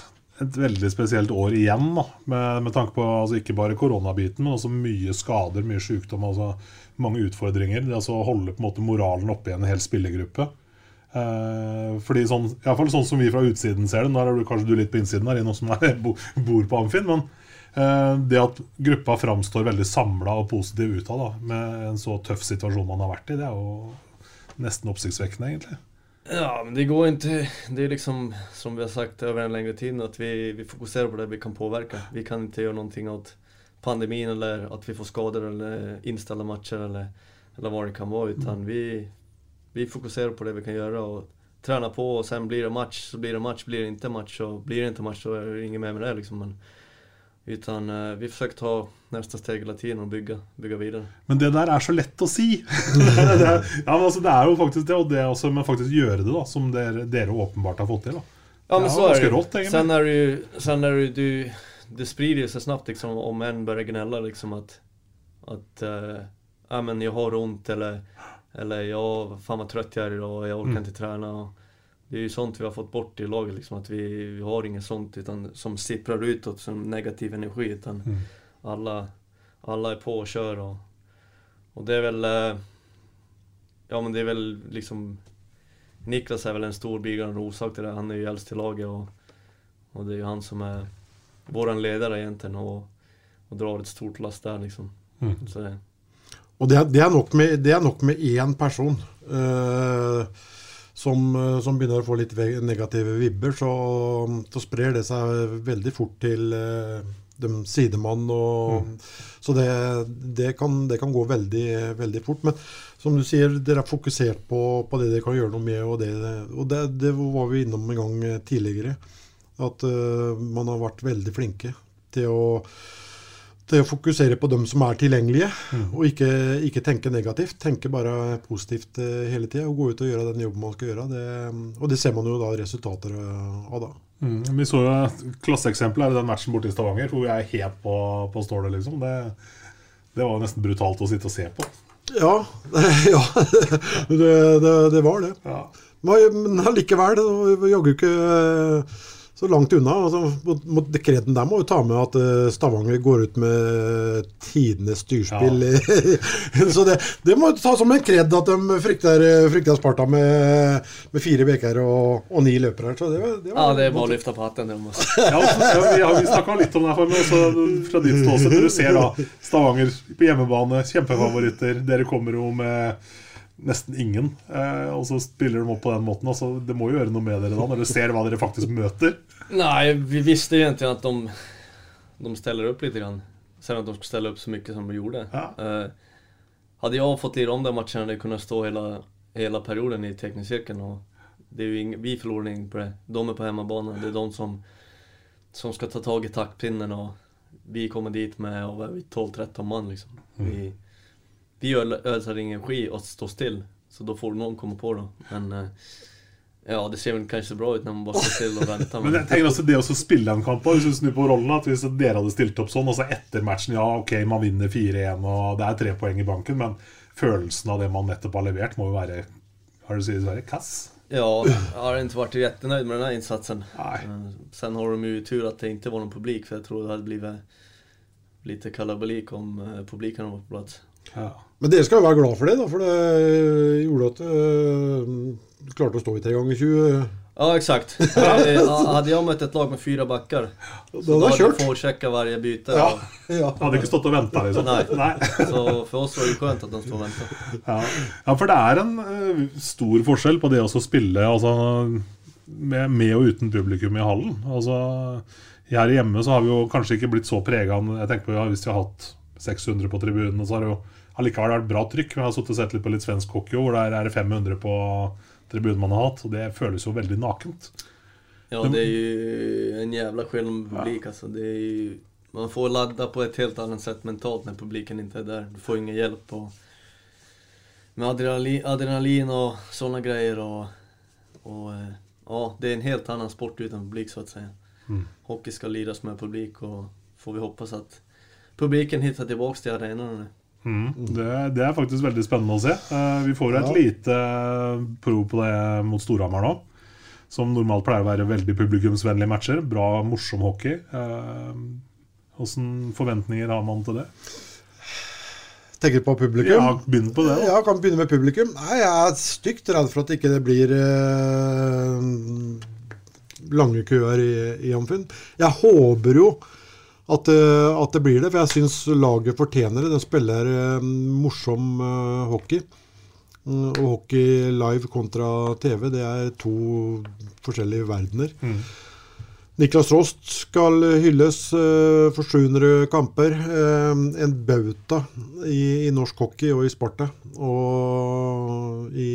et veldig spesielt år igjen, da, med, med tanke på altså ikke bare koronabiten, men også mye skader, mye sykdom, altså mange utfordringer. Det altså å holde på en måte moralen oppe i en hel spillergruppe. Uh, fordi sånn, i hvert fall sånn som vi fra utsiden ser det, nå er du kanskje du litt på innsiden her, i noe som er, (laughs) bor på Amfin, men uh, det at gruppa framstår veldig samla og positiv utad med en så tøff situasjon man har vært i, det er jo nesten oppsiktsvekkende, egentlig. Ja, men det går ikke Det er liksom, som vi har sagt over en lengre tid, at vi, vi fokuserer på det vi kan påvirke. Vi kan ikke gjøre noe av pandemien eller at vi får skader eller innstille matcher eller, eller hva det kan være. Utan vi, vi fokuserer på det vi kan gjøre og tränar på og sen blir det match så blir det match, blir det ikke match og blir det ikke match så er det inget mer med det liksom. Men, utan uh, vi försöker ta neste steg i tiden og bygge, bygge videre. Men det der er så lett å si! det, (laughs) er, ja, men altså, det er jo faktisk det, og det også, men faktisk gjøre det, da, som dere, dere åpenbart har fått til. da. Ja, men så er det rått, Sen er det ju, sen är det du, det sprider seg snabbt liksom, om en börjar gnälla liksom att, att uh, ja, men jag har ont eller eller ja, fan vad trött jag är idag, jag orkar mm. inte träna. Det är ju sånt vi har fått bort i laget, liksom, att vi, vi har inget sånt utan, som sipprar utåt som negativ energi. Utan mm. alla, alla är på och kör. Och, och det är väl... Eh, ja men det är väl liksom... Niklas är väl en stor bidragande orsak till det. Han är ju äldst i laget och, och det är ju han som är våran ledare egentligen och, och drar ett stort last där liksom. Mm. Så det, og det, det, er nok med, det er nok med én person uh, som, eh, som, begynner å få litt negative vibber. Så, så sprer det seg veldig fort til uh, de sidemann. Og, mm. Så det, det, kan, det, kan, gå veldig, veldig, fort. Men som du sier, dere er fokusert på, på det dere kan gjøre noe med. Og det, og det, var vi innom en gang tidligere. At uh, man har vært veldig flinke til å det å fokusere på dem som er tilgjengelige, mm. og ikke, ikke, tenke negativt. Tenke bare positivt eh, hele tida og gå ut og gjøre den jobben man skal gjøre. Det, og det ser man jo da resultater av da. Mm. Vi så jo et klasseeksempel i den matchen borte i Stavanger, hvor vi er helt på, på stålet, liksom. Det, det, var nesten brutalt å sitte og se på. Ja, (laughs) ja det, det, var det. Ja. Men allikevel, jaggu ikke så langt unna. Altså, Kreden der må jo ta med at uh, Stavanger går ut med tidenes styrspill. Ja. (laughs) så det, det, må ta som en kred at de frykter, frykter Sparta med, med fire beker og, og, ni løpere. Så det, det var, ja, det er bare å løfte på hatten. ja, vi snakka litt om det her, men så fra ditt ståsted. Du ser da Stavanger på hjemmebane, kjempefavoritter. Dere kommer jo med nesten ingen. Eh, og så spiller de opp på den måten. Altså, det må jo gjøre noe med dere da, når dere ser hva dere faktisk møter. Nei, vi visste egentlig at de, de steller opp litt. Grann. Selv om de skulle stelle opp så mye som de gjorde. Ja. Eh, hadde jeg fått om de matchen, matchene, jeg kunne stå hele, hele perioden i teknisk ingen, vi forlorer ingen på det. De er på hjemmebane. Det er de som, som skal ta tak i taktpinnen. Og vi kommer dit med 12-13 mann. Liksom. Mm. Vi, vi ingen energi og står stille, så da får noen komme på da. Men eh, ja, det ser vel kanskje bra ut når man bare står stille og venter. Men jeg tenker også det å spille en kamp hvis du snur på rollen, at hvis dere hadde stilt opp sånn, og så etter matchen Ja, ok, man vinner 4-1, og det er tre poeng i banken, men følelsen av det man nettopp har levert, må jo være Har du sagt i Sverige? Kass? Ja, jag har inte varit jättenöjd med den här insatsen. Nej. Sen har de ju tur att det inte var någon publik för jag tror det hade blivit lite kalabalik om eh, publiken var på plats. Ja. Men dere skal jo være glad for det, da, for det gjorde at øh, du klarte å stå i tre ganger 20. Ja, exakt. (laughs) Hadde jeg møtt et lag med fire backer, så da hadde jeg hade hver byte. Ja, ja. Hadde ikke stått og venta, liksom. Nei. Nei. Så for oss var det ju at att de stod og venta. Ja. ja, for det er en uh, stor forskjell på det å spille altså, med, med og uten publikum i hallen. Altså, her hjemme så har vi jo kanskje ikke blitt så prega Jeg tenker på ja, Hvis vi har hatt 600 på tribunen, så har det jo allikevel vært bra trykk. Men jeg har sittet og sett litt på litt svensk hockey, hvor der er det 500 på tribunen man har hatt. Og det føles jo veldig nakent. Ja, det er jo en jævla skillnad med publik altså, Det er jo, man får ladda på et helt annet sett mentalt når publiken ikke er der. Du får ingen hjelp og, med adrenalin, adrenalin og sånne grejer. Og, och, eh, ja, det er en helt annen sport uten publik så å si. Mm. Hockey skal liras med publik og får vi hoppas att publiken hit tillbaks till arenorna arenaene. Mm. Det, det er faktisk veldig spennende å se. Eh, vi får et Ja. lite pro prov på det mot Storhamar nå. Som normalt pleier å være veldig publikumsvennlige matcher. Bra, morsom hockey. Åssen forventninger har man til det? Tenker på publikum? Ja, begynn på det. da. Ja, kan begynne med publikum. Nei, jeg er stygt redd for at ikke det blir eh, lange køer i, i Amfinn. Jeg håper jo at, eh, at det blir det, for jeg syns laget fortjener det. De spiller eh, morsom eh, hockey. Mm, Og hockey live kontra TV, det er to forskjellige verdener. Niklas Rost skal hylles eh, for 700 kamper. eh, en bauta i, i norsk hockey og i Sparta og i,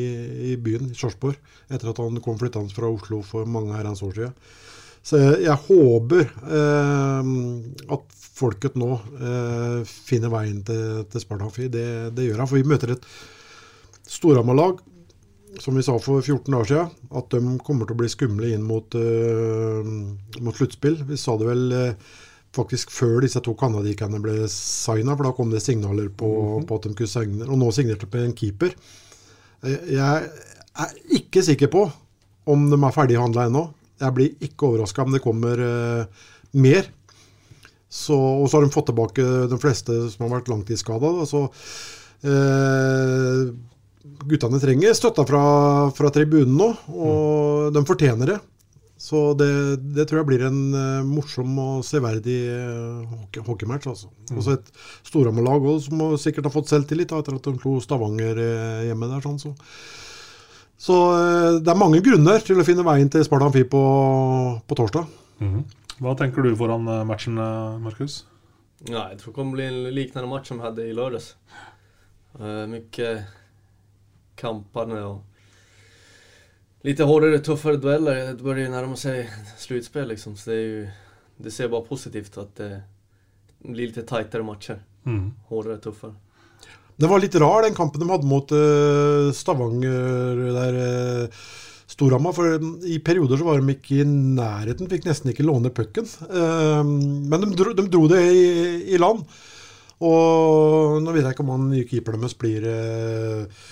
i byen, i Sarpsborg, etter at han kom flyttende fra Oslo for mange herrens år siden. Så jeg, håper eh, at folket nå eh, finner veien til, til Sparta Det, det gjør han, for vi møter et Storhamar-lag som vi sa for 14 dager siden, at de kommer til å bli skumle inn mot, eh, mot sluttspill. Vi sa det vel eh, faktisk før disse to canadierne ble signa, for da kom det signaler på, på at de kunne signe. Og nå signerte de en keeper. Eh, Jeg er ikke sikker på om de er ferdighandla ennå. Jeg blir ikke overraska om det kommer uh, mer. Så, og så har de fått tilbake de fleste som har vært langtidsskada. Så uh, guttene trenger støtta fra, fra tribunen nå, og de fortjener det. Så det, det tror jeg blir en uh, morsom og severdig uh, hockey, hockeymatch. Altså. Mm. Også et Storhamar-lag som sikkert har fått selvtillit da, etter at de slo Stavanger uh, hjemme der. Sånn, så. Så eh, det er mange grunner til å finne veien til Sparta Amfi på, på torsdag. Mhm. Hva tenker du foran eh, matchen, eh, Markus? Ja, jeg tror det kommer bli en liknande match som vi hadde i lördags. Uh, mye kampene og litt hardere, tøffere dueller. Det börjar jo nærme seg sluttspill, liksom. Så det, är ju, det ser bare positivt at det blir litt tightere matcher. Mm. Hårdare, tuffare. Det var litt rar, den kampen de hadde mot uh, Stavanger der uh. For eh, i perioder så var de ikke i nærheten, fikk nesten ikke låne pucken. Eh, men de dro, de dro det i, i land. Og nå vet jeg ikke om han nye keeperen deres blir, eh,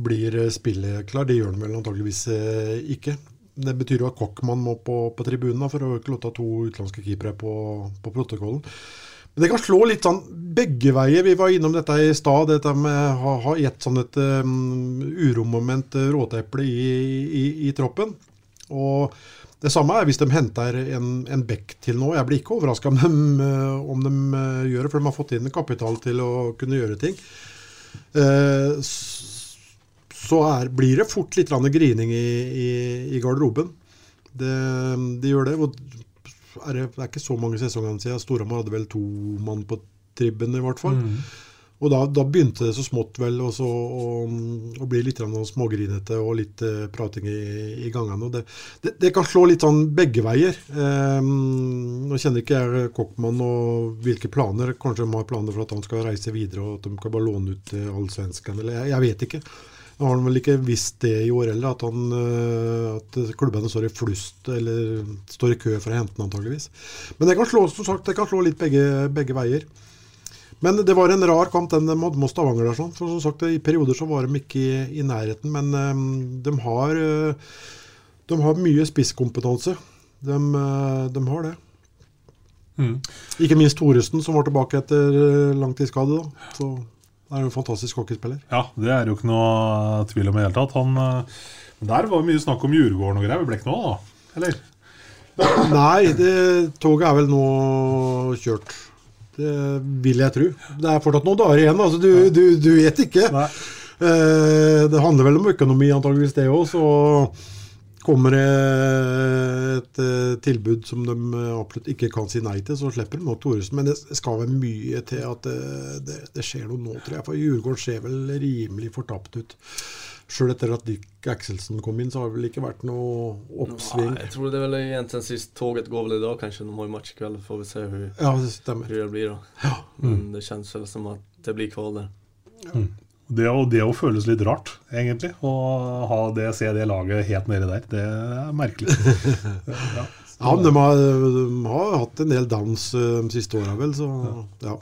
blir spilleklar. Det gjør han vel antageligvis eh, ikke. Det betyr jo at Kokkmann må på, på tribunen for å ikke låte to utenlandske keepere på, på protokollen. Men det kan slå litt sånn begge veier. Vi var innom dette i stad. Dette med å ha, ett sånn et um, uromoment uh, råteple i, i, i troppen. Og det samme er hvis de henter en, en bekk til nå. Jeg blir ikke overraska om, de, uh, om de uh, gjør det, for de har fått inn kapital til å kunne gjøre ting. Så er, blir det fort litt grining i, i, i garderoben. Det, de gjør det. Og er det, det er ikke så mange sesonger siden. Storhamar hadde vel to mann på tribben, i hvert fall. Mm. Og da, da begynte det så smått vel også å, å bli litt smågrinete og litt uh, prating i, i gangene. Og det, det, det kan slå litt sånn begge veier. Eh, nå kjenner ikke jeg Kokkmann og hvilke planer. Kanskje de har planer for at han skal reise videre og at de kan bare låne ut til allsvensken. Eller jeg, jeg vet ikke. Nå har han vel ikke visst det i år heller, at, han, eh, at klubbene står i flust eller står i kø for å hente han antageligvis. Men det kan slå, sagt, det kan slå litt begge, begge veier. Men det var en rar kamp, den mot Stavanger. der, sånn. For som sagt, I perioder så var de ikke i, i nærheten, men um, de har uh, de har mye spisskompetanse. De, de har det. Mm. Ikke minst Thoresen, som var tilbake etter langtidsskade. da. Så det er jo en fantastisk hockeyspiller. Ja, det er jo ikke noe tvil om i det hele tatt. Han, uh, der var mye snakk om Djurgården og greier. Det ble ikke noe, da? Eller? (clears throat) Nei, det toget er vel nå kjørt. Det vil jeg tro. Det er fortsatt noen dager igjen. altså Du, du, du vet ikke. Nei. det handler vel om økonomi, antageligvis det òg. Så kommer det et eh, tilbud som de absolutt ikke kan si nei til, så slipper de nå Thoresen. Men det skal vel mye til at det, det, det skjer noe nå, tror jeg. For Djurgården ser vel rimelig fortapt ut. Sjøl etter at Dick Axelsen kom inn, så har det vel ikke vært noe oppsving. Nei, jeg tror det er vel egentligen sist toget går i dag, kanskje. De har ju match i kveld, Får vi se hvor, Ja, det hur det blir da. Ja. Men Mm. det kjennes vel som at det blir kval där. Det å, det å føles litt rart, egentlig. Å ha det, se det laget helt nedi der. Det er merkelig. (laughs) ja. Ja, men de har, de har hatt en del dans eh, de siste åra, vel, så ja.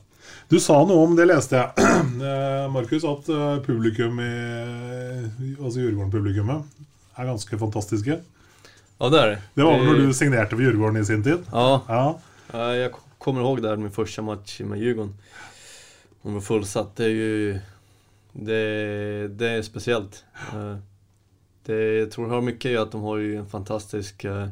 Du sa noe om, det leste jeg, (clears throat) eh, Markus, at eh, publikum i Altså Djurgården-publikummet er ganske fantastiske. Ja, det er det. Det var vel når du signerte for Djurgården i sin tid? Ja. Ja. Jeg kommer ihåg där min første match med Djurgården. Hon var fullsatt. Det er ju... Det, det är speciellt. Eh, Det, jag tror har mycket i att de har ju en fantastisk eh,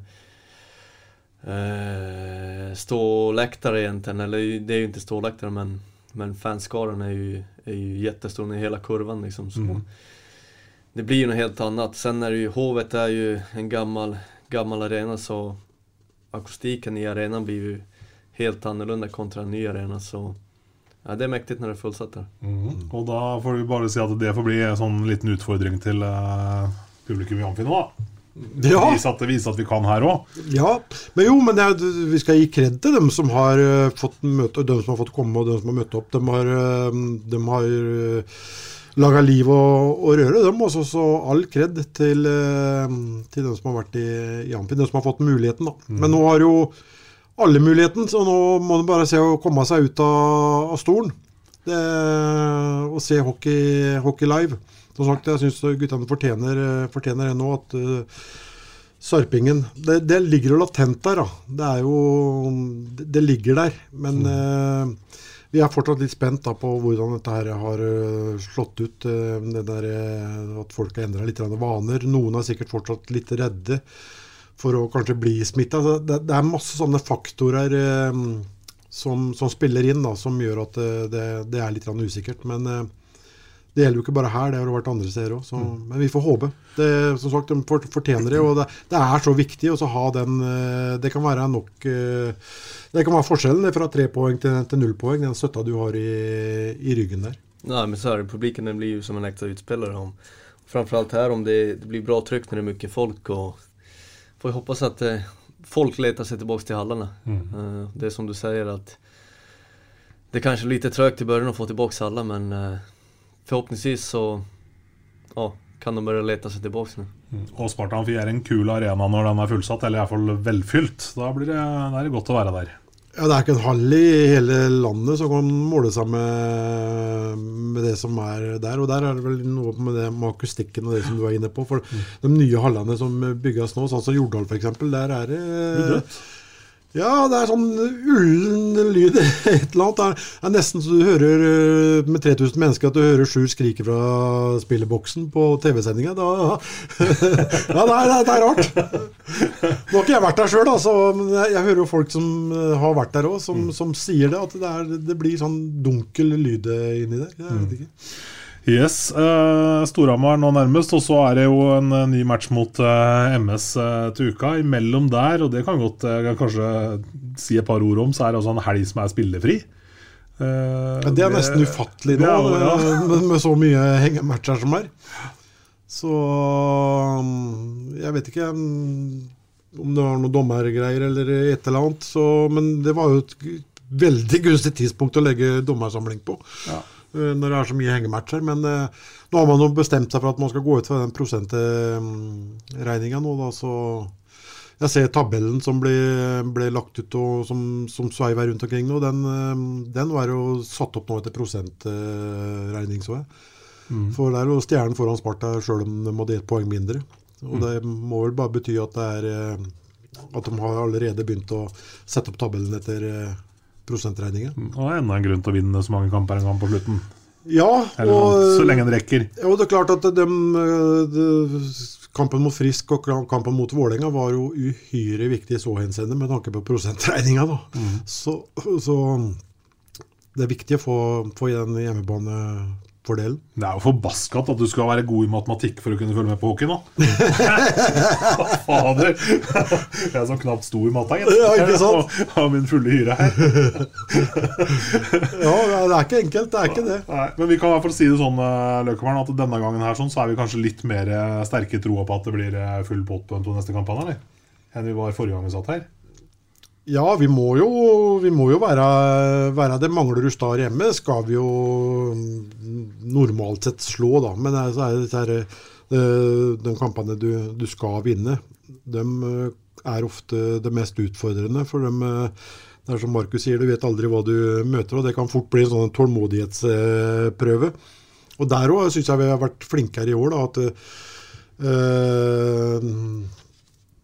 eh, ståläktare egentligen. Eller det är ju inte ståläktare men, men fanskaran är ju, är ju jättestor i hela kurvan liksom. Så Mm. Det blir ju något helt annat. Sen är det ju, Hovet är ju en gammal, gammal arena så akustiken i arenan blir ju helt annorlunda kontra en ny arena. Så ja, det er mektig når det är fullsatt där. Mhm. Og da får vi bare si at det får bli en sånn liten utfordring til uh, publikum i Amfi nå, da. Ja. Vise, at, vise at vi kan her òg. Ja, men jo, men er, vi skal gi kred til dem som har eh, fått møte, dem som har fått komme og dem som har møtt opp. De har, uh, de har uh, laga liv og, og røre, dem også. Så all kred til, eh, til dem som har vært i, i Amfi, dem som har fått muligheten. da. Men nå har jo alle muligheten, så nå må du bare se å komme seg ut av, av stolen. Det, og se hockey, hockey live. Som sagt, jeg syns guttene fortjener, eh, fortjener nå at uh, Sarpingen det, det ligger jo latent der, da. Det er jo Det, ligger der. Men eh, vi er fortsatt litt spent da, på hvordan dette her har eh, slått ut. eh, det der, eh, at folk har endra litt vaner. Noen er sikkert fortsatt litt redde for å kanskje bli smitta. Det, det er masse sånne faktorer eh, som, som spiller inn, da, som gjør at eh, det, det er litt usikkert. Men eh, det gjelder jo ikke bare her, det har vært andre steder òg. Men vi får håpe. Det, som sagt, De fortjener det. Og det, det er så viktig å ha den eh, Det kan være nok eh, Det kan være forskjellen fra tre poeng til, til null poeng, den støtta du har i, i ryggen der. Ja, men så er det, publiken den blir jo som en ekte utspiller. Framfor alt her, om det, blir bra trykk når det er mye folk och får jeg hoppas att eh, folk letar sig tillbaks till hallarna. Mm. Eh, det är som du säger att det kanske kanskje lite trögt i början att få tillbaks alla men eh, förhoppningsvis så ja, kan de börja lete seg tilbake. Mm. Og Spartan Amfi er en kul arena når den er fullsatt, eller iallfall velfylt. Da blir det, da er det godt å være der. Ja, Det er ikke en hall i hele landet som kan måle seg med det som er der. Og der er det vel noe med det med akustikken og det som du er inne på. For de nye hallene som bygges nå, sånn som Jordal f.eks., der er det? Ja, det er sånn ullen lyd. (laughs) Et eller annet. Det er, nesten så du hører eh, med 3000 mennesker at du hører Sjur skrike fra spilleboksen på TV-sendinga. (laughs) Ja, det er, det er rart. Nå har ikke jeg vært der sjøl, men jeg, hører jo folk som eh, har vært der òg, som, som sier det. At det, er, det blir sånn dunkel lyd inni der. Jeg vet ikke. Yes, uh, Storhamar nå nærmest, og så er det jo en eh, ny match mot uh, MS eh, til uka. Imellom der, og det kan godt kan kanskje si et par ord om, så er det altså en helg som er spillefri. Ja, det er nesten ufattelig nå, ja. eh, med, med så mye hengematcher som er. Så um, jeg vet ikke um, om det var noe dommergreier eller et eller annet. Så, men det var jo et veldig gunstig tidspunkt å legge dommersamling på. Ja. Eh, Når det er så mye hengematcher. Men eh, nå har man jo bestemt seg for at man skal gå ut fra den prosentregninga nå, da. Så Jeg ser tabellen som ble, ble lagt ut og som, som sveiver rundt omkring nå. Den, eh, den var jo satt opp nå etter prosentregning, så jeg. Mm. For det er jo Stjernen foran Sparta sjøl om de hadde ett poeng mindre. Og mm. det må vel bare bety at, det er, at de har allerede begynt å sette opp tabellen etter prosentregningen. Mm. Og enda en grunn til å vinne så mange kamper en gang på slutten. Ja, Eller, og, så lenge det rekker. Ja, og det er klart at de, de, kampen mot Frisk og kampen mot Vålerenga var jo uhyre viktig i så henseende med tanke på prosentregninga. Mm. Så, så, det er viktig å få, få igjen hjemmebane fordelen. Det er jo forbaska at du skal være god i matematikk for å kunne følge med på hockey nå. (laughs) Fader! Jeg som knapt sto i matta, gitt. Ja, ikke sant? Har (laughs) min fulle hyre her. ja, det er ikke enkelt. Det er ikke det. Nei, men vi kan i hvert fall si det sånn, eh, Løkkemann, at denne gangen her sånn, så er vi kanskje litt mer eh, sterke i troa på at det blir eh, full pott på de to neste kampene, eller? Enn vi var forrige gang vi satt her. Ja, vi må jo, vi må jo være, være det du Star hjemme skal vi jo normalt sett slå, da. Men så er det eh, de kampene du, du, skal vinne, de eh, er ofte det mest utfordrende. For de, eh, det er som Markus sier, du vet aldri hva du møter, og det kan fort bli en sånn tålmodighetsprøve. Og der òg syns jeg vi har vært flinkere i år. da, at øh,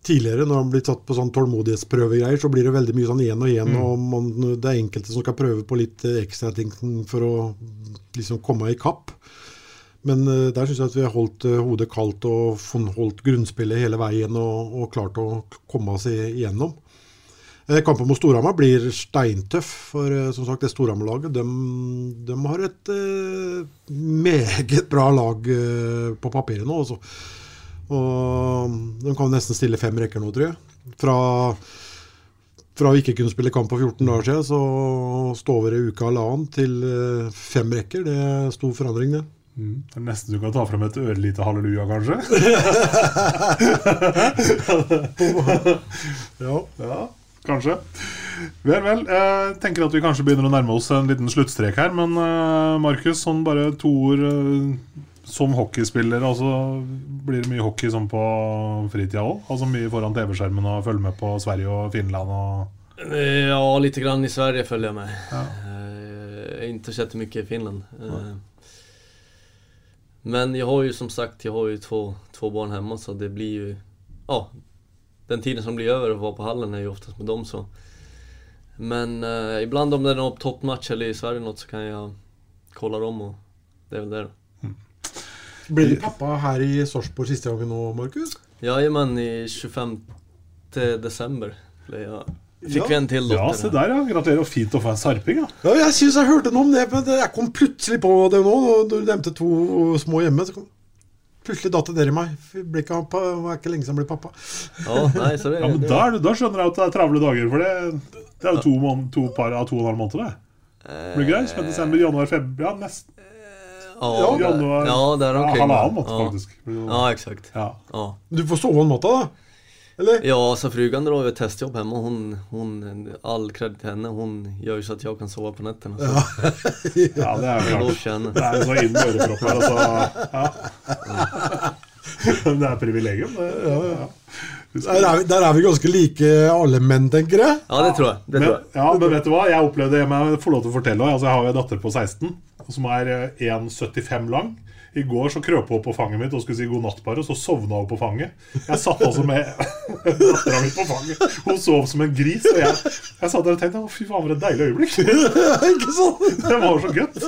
tidligere, når han blir tatt på sånn tålmodighetsprøvegreier, så blir det veldig mye sånn én og én. Mm. og man, Det er enkelte som skal prøve på litt eh, ekstra ting for å liksom komme i kapp. Men uh, der syns jeg at vi har holdt uh, hodet kaldt og holdt grunnspillet hele veien og, og klart å komme oss igjennom. Uh, kampen mot Storhamar blir steintøff, for som sagt det Storhamar-laget de, de, har et meget bra lag på papiret nå. Også. Og de kan nesten stille fem rekker nå, tror jeg. Fra, fra å ikke kunne spille kamp på 14 dager siden, så stå over ei uke halvannen til eh, fem rekker. Det er stor forandring, det. Mm. Det er nesten du kan ta frem et ørlite halleluja, kanskje? (laughs) ja. ja. Kanskje. Vel, vel. Jeg tenker at vi kanskje begynner å nærme oss en liten sluttstrek her. Men uh, Markus, sånn bare to ord uh, som hockeyspiller, altså, blir det mye hockey som på fritida òg? Altså mye foran TV-skjermen og følge med på Sverige og Finland og Ja, litt grann i Sverige følger jeg med. Ja. Uh, ikke sett mye i Finland. Uh, men jeg har jo som sagt jeg har jo to, to barn hjemme, så det blir jo Ja, den tiden som blir over å være på hallen, er jo oftest med dem, så. Men uh, iblant om det er noen toppmatch eller i Sverige noe, så kan jeg kolla dem, og det er vel det. da. Blir du pappa her i Sarpsborg siste gangen nå, Markus? Ja, men i 25 desember ble jeg Fikk vi en til datter. Ja, se der, ja. Gratulerer. Og fint å få en sarping. Ja, ja jeg syns jeg hørte noe om det, men jeg kom plutselig på det nå. Når du nevnte to små hjemme. så kom Plutselig datt det ned i meg. Det er ikke lenge siden jeg ble pappa. Ja, nei, så det, ja, men da, da, skjønner jeg at det er travle dager, for det, det er jo to, to par av to og en halv måned. det. Blir greit. Som desember, januar, februar. Ja, nesten Ja, januar, ja, det er omkring. Ja, halvannen månad ja. faktisk. Ja, exakt. Ja. ja. Du får sove en månad då? Eller? Ja, så frugan drar ju ett testjobb hemma. Hon, hon, all cred till henne. Hon gör ju så att jag kan sova på nätterna. Ja. (laughs) ja, det är klart. Det är så in med öronproppar alltså. (laughs) Ja. Det er privilegium, det. Ja, ja. Der er, vi, der er, vi, ganske like alle menn, tenker jeg. Ja, det tror jeg. Det men, tror jeg. Ja, men vet du hva? Jeg opplevde det, jeg får lov til å fortelle altså, Jeg har jo en datter på 16 som er 1,75 eh, lang. I går så krøp hun på fanget mitt og skulle si god natt, bare, og så sovna hun på fanget. Jeg satt altså med (laughs) dattera mi på fanget. Hun sov som en gris. Og jeg, jeg satt der og tenkte fy faen, for et deilig øyeblikk. (laughs) (laughs) Det var så gøtt.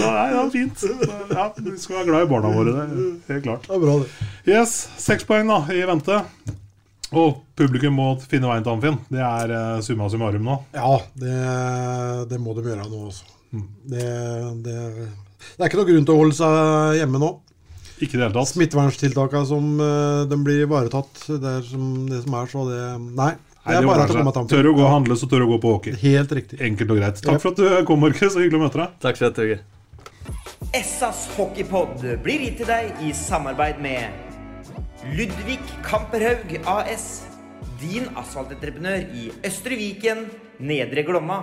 Nei, det var fint. Ja, vi skal være glad i barna våre. Det er helt klart. Det er bra, det. Yes, Seks poeng da, i vente. Og publikum må finne veien til Amfinn. Det er uh, summa summarum nå. Ja, det, det må de gjøre nå også. Mm. Det, det, det, er ikke noe grunn til å holde seg hjemme nå. Ikke det hele tatt. Smitteverntiltakene som uh, de blir ivaretatt, det er som det som er, så det Nei. Det er bare at komme kommer Tør å gå og handle, så tør å gå på hockey. Helt riktig. Enkelt og greit. Takk for at du kom, Markus. Hyggelig å møte deg. Takk for at du Essas hockeypod blir gitt til deg i samarbeid med Ludvig Kamperhaug AS. Din asfaltentreprenør i Østre Viken, Nedre Glomma.